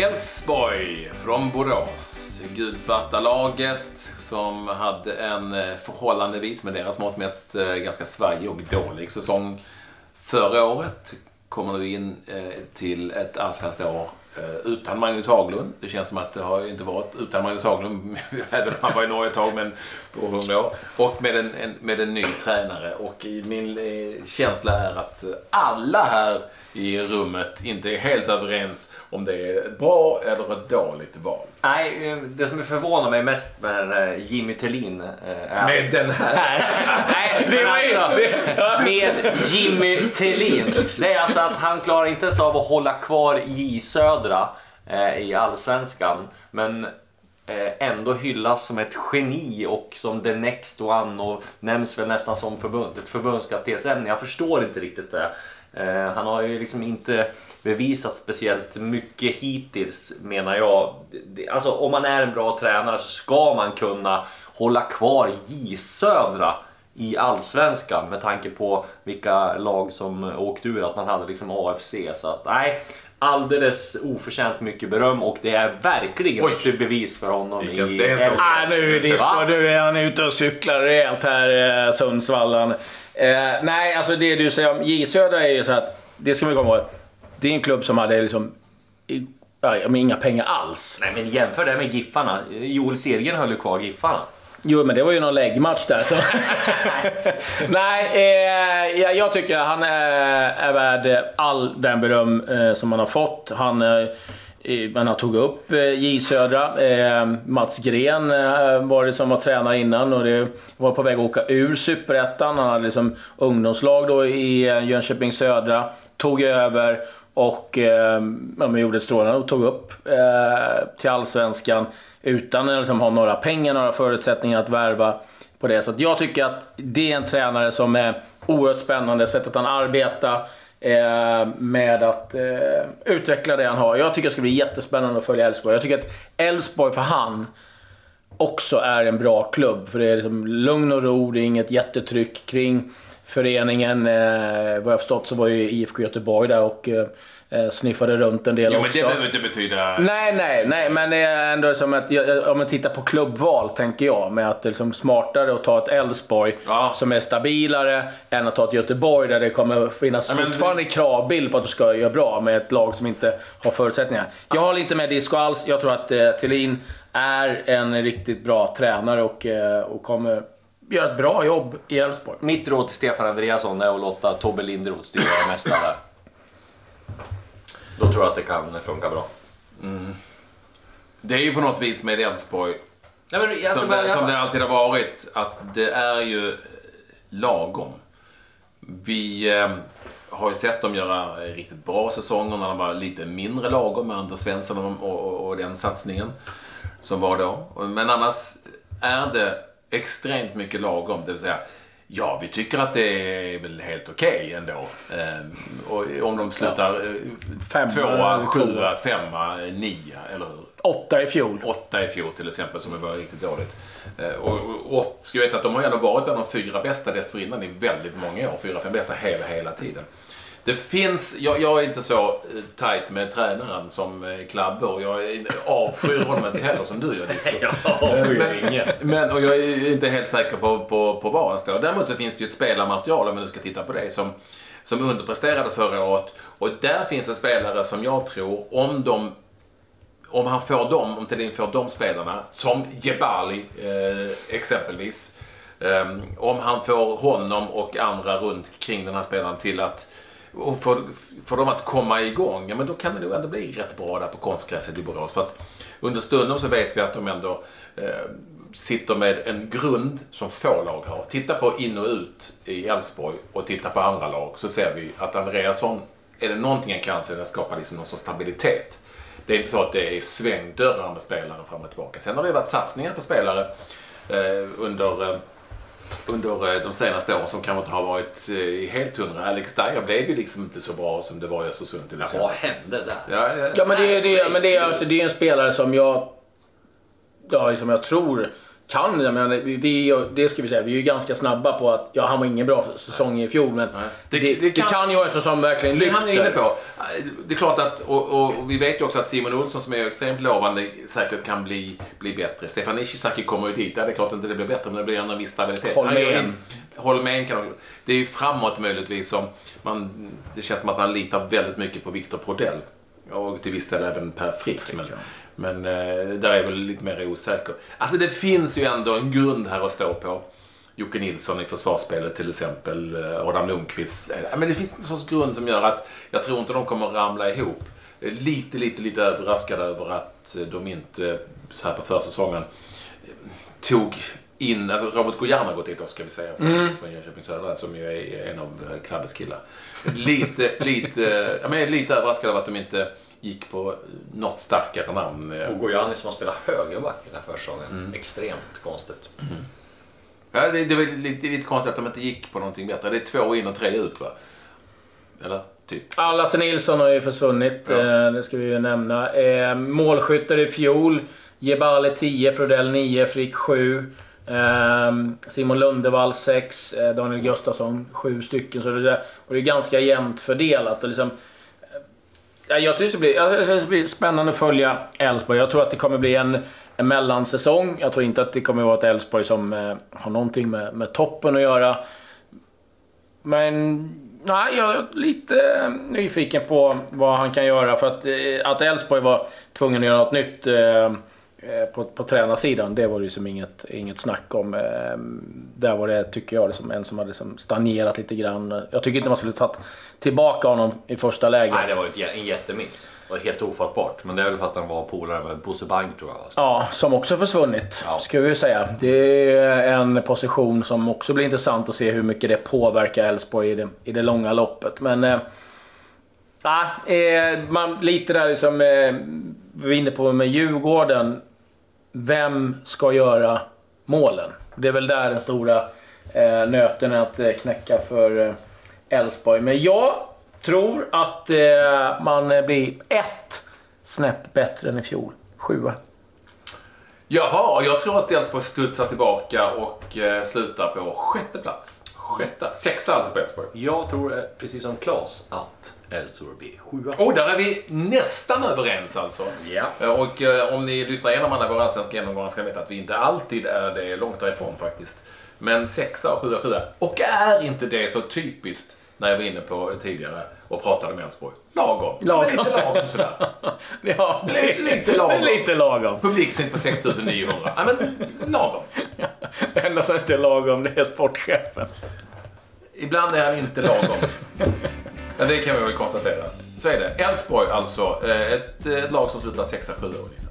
Elfsborg från Borås. Gulsvarta laget som hade en eh, förhållandevis med deras mått mätt eh, ganska svajig och dålig säsong förra året. Kommer nu in eh, till ett allsvenskt år utan Magnus Haglund. Det känns som att det har inte varit utan Magnus Haglund, även om han var i Norge ett tag, men på 100 år. Och med en, en, med en ny tränare. Och min känsla är att alla här i rummet inte är helt överens om det är ett bra eller ett dåligt val. Nej, det som förvånar mig mest med den här Jimmy Tillin eh, är... Med den här? Nej, det var ju... Med Jimmy Tillin. Det är alltså att han klarar inte ens av att hålla kvar J Södra eh, i Allsvenskan. Men eh, ändå hyllas som ett geni och som the next one och nämns väl nästan som förbund, ett förbundskaptensämne. Jag förstår inte riktigt det. Eh, han har ju liksom inte bevisat speciellt mycket hittills menar jag. Alltså om man är en bra tränare så ska man kunna hålla kvar J Södra i Allsvenskan med tanke på vilka lag som åkte ur, att man hade liksom AFC. Så att nej, alldeles oförtjänt mycket beröm och det är verkligen Oj. ett bevis för honom Vilken i... Ah, nu, disco, nu är han ute och cyklar rejält här, eh, Sundsvallan. Eh, nej, alltså det du säger om J Södra är ju så att, det ska man komma ihåg. Det är en klubb som hade liksom ja, inga pengar alls. Nej men jämför det med Giffarna. Joel Sergen höll ju kvar Giffarna. Jo, men det var ju någon läggmatch där. Så. Nej, eh, jag tycker han är, är värd all den beröm eh, som han har fått. Han, eh, man har tagit upp eh, J Södra. Eh, Mats Gren eh, var det som var tränare innan och det var på väg att åka ur Superettan. Han hade liksom ungdomslag då i Jönköping Södra. Tog över och eh, ja, gjorde ett strålande och tog upp eh, till Allsvenskan utan att liksom, ha några pengar, några förutsättningar att värva på det. Så jag tycker att det är en tränare som är oerhört spännande, sättet han arbetar eh, med att eh, utveckla det han har. Jag tycker det ska bli jättespännande att följa Elfsborg. Jag tycker att Elfsborg för han också är en bra klubb. För det är liksom lugn och ro, det är inget jättetryck kring föreningen. Eh, vad jag förstått så var ju IFK Göteborg där och eh, eh, sniffade runt en del jo, också. men det behöver inte betyda... Nej, nej, nej, men det är ändå som att om man tittar på klubbval tänker jag med att det är liksom smartare att ta ett Elfsborg ja. som är stabilare än att ta ett Göteborg där det kommer finnas ja, fortfarande det... kravbild på att du ska göra bra med ett lag som inte har förutsättningar. Jag håller inte med Disco alls. Jag tror att eh, Thelin är en riktigt bra tränare och, eh, och kommer göra ett bra jobb i Elfsborg. Mitt råd till Stefan Andreasson är att låta Tobbe Linderoth styra det mesta där. Då tror jag att det kan funka bra. Mm. Det är ju på något vis med Elfsborg, som, det, som det alltid har varit, att det är ju lagom. Vi eh, har ju sett dem göra riktigt bra säsonger när de var lite mindre lagom med Anders Svensson och, och, och den satsningen som var då. Men annars är det extremt mycket lagom. Det vill säga, ja vi tycker att det är väl helt okej okay ändå. Ehm, och om de slutar ja. Eh, femma, tvåa, sjua, femma, nia, eller hur? Åtta i fjol. Åtta i fjol till exempel, som var riktigt dåligt. Ehm, och, och, och ska veta att de har ändå varit bland de fyra bästa dessförinnan i väldigt många år. Fyra, fem bästa hela, hela tiden. Det finns, jag, jag, är inte så eh, tight med tränaren som eh, Klabbe och jag avskyr honom inte heller som du gör Disco. men, men, och jag är inte helt säker på, på, på var han står. Däremot så finns det ju ett spelarmaterial om vi nu ska titta på det som, som underpresterade förra året. Och där finns en spelare som jag tror, om de om han får dem, om Thelin får de spelarna, som Jebali eh, exempelvis. Eh, om han får honom och andra runt kring den här spelaren till att och för, för dem att komma igång, ja men då kan det nog ändå bli rätt bra där på konstgräset i Borås. För att under stunden så vet vi att de ändå eh, sitter med en grund som få lag har. Titta på in och ut i Elfsborg och titta på andra lag så ser vi att Andreasson, är det någonting han kan så är det att skapa liksom någon sorts stabilitet. Det är inte så att det är svängdörrar med spelare fram och tillbaka. Sen har det varit satsningar på spelare eh, under eh, under eh, de senaste åren som kanske inte har varit eh, helt hundra. Alex Dyer blev ju liksom inte så bra som det var i Östersund till exempel. Ja, vad hände där? Ja, ja men det, det, men det, är, alltså, det är en spelare som jag, ja, som jag tror kan, jag menar, vi, vi, det ska vi säga, vi är ju ganska snabba på att ja, han var ingen bra säsong i fjol, men det, det, det, kan, kan ju vara en som verkligen lyfter. Det han är inne på. Det är klart att, och, och, och, vi vet ju också att Simon Olsson som är extremt lovande säkert kan bli, bli bättre. Stefan Ishizaki kommer ju dit, det är klart inte det blir bättre, men det blir ändå en viss stabilitet. Holmén. Holmén kan Det är ju framåt möjligtvis som man, det känns som att man litar väldigt mycket på Viktor Prodell. Och till viss del även Per Frick. Men, men eh, där är väl lite mer osäker. Alltså det finns ju ändå en grund här att stå på. Jocke Nilsson i försvarsspelet till exempel. Eh, Adam Lundqvist. Eh, men det finns en sorts grund som gör att jag tror inte de kommer ramla ihop. Lite, lite, lite överraskad över att de inte så här på försäsongen tog in, alltså Robert Gojan har gått dit också ska vi säga, från, mm. från Jönköping Södra som ju är en av Klabbes killar. Lite, lite, jag är lite överraskad över att de inte gick på något starkare namn. Och Gojani som har spelat högerback i den här försäsongen. Mm. Extremt konstigt. Mm. Ja, det, det är lite, lite konstigt att de inte gick på någonting bättre. Det är två in och tre ut va? Eller? Typ. Lasse Nilsson har ju försvunnit, ja. eh, det ska vi ju nämna. Eh, målskyttar i fjol. Jebali 10, Prodell 9, Frick 7. Ehm, Simon Lundevall 6, eh, Daniel Gustafsson 7 stycken. Så det, och det är ganska jämnt fördelat. Och liksom, eh, jag tror det ska bli, det blir spännande att följa Elfsborg. Jag tror att det kommer bli en, en mellansäsong. Jag tror inte att det kommer vara ett Elfsborg som eh, har någonting med, med toppen att göra. Men nej, jag är lite eh, nyfiken på vad han kan göra. För att, att Elfsborg var tvungen att göra något nytt Eh, på, på tränarsidan, det var det ju som inget, inget snack om. Eh, där var det, tycker jag, liksom en som hade liksom stagnerat lite grann. Jag tycker inte man skulle tagit tillbaka honom i första läget. Nej, det var ett, en jättemiss. Det var helt ofattbart. Men det är väl för att han var polare med Bosse Bang tror jag. Alltså. Ja, som också försvunnit, ja. ska vi säga. Det är en position som också blir intressant att se hur mycket det påverkar Elfsborg i det, i det långa loppet. Men... Eh, eh, man, lite där liksom, eh, vi var inne på med Djurgården vem ska göra målen? Det är väl där den stora eh, nöten är att eh, knäcka för eh, Elfsborg. Men jag tror att eh, man blir ett snäpp bättre än i fjol. Sjua. Jaha, jag tror att Elfsborg studsar tillbaka och eh, slutar på sjätte plats. Sjätte, sexa alltså på Elfsborg. Jag tror, eh, precis som Claes, att Elfsborg blir sjua. Och där är vi nästan överens alltså. Ja. Eh, och eh, om ni lyssnar igenom alla våra allsvenska genomgångar ska ni veta att vi inte alltid är det långt därifrån faktiskt. Men sexa och sjua, sjua. Och är inte det så typiskt när jag var inne på tidigare och pratade med Elfsborg. Lagom. lagom. Men lite lagom sådär. ja, det, lite lagom. Lite lagom. Publiksnitt på 6900. Ja, men lagom. det enda som inte är lagom det är sportchefen. Ibland är han inte lagom. Ja, det kan vi väl konstatera. Så är det. Elfsborg alltså. Eh, ett, eh, ett lag som slutar 6-7 ungefär.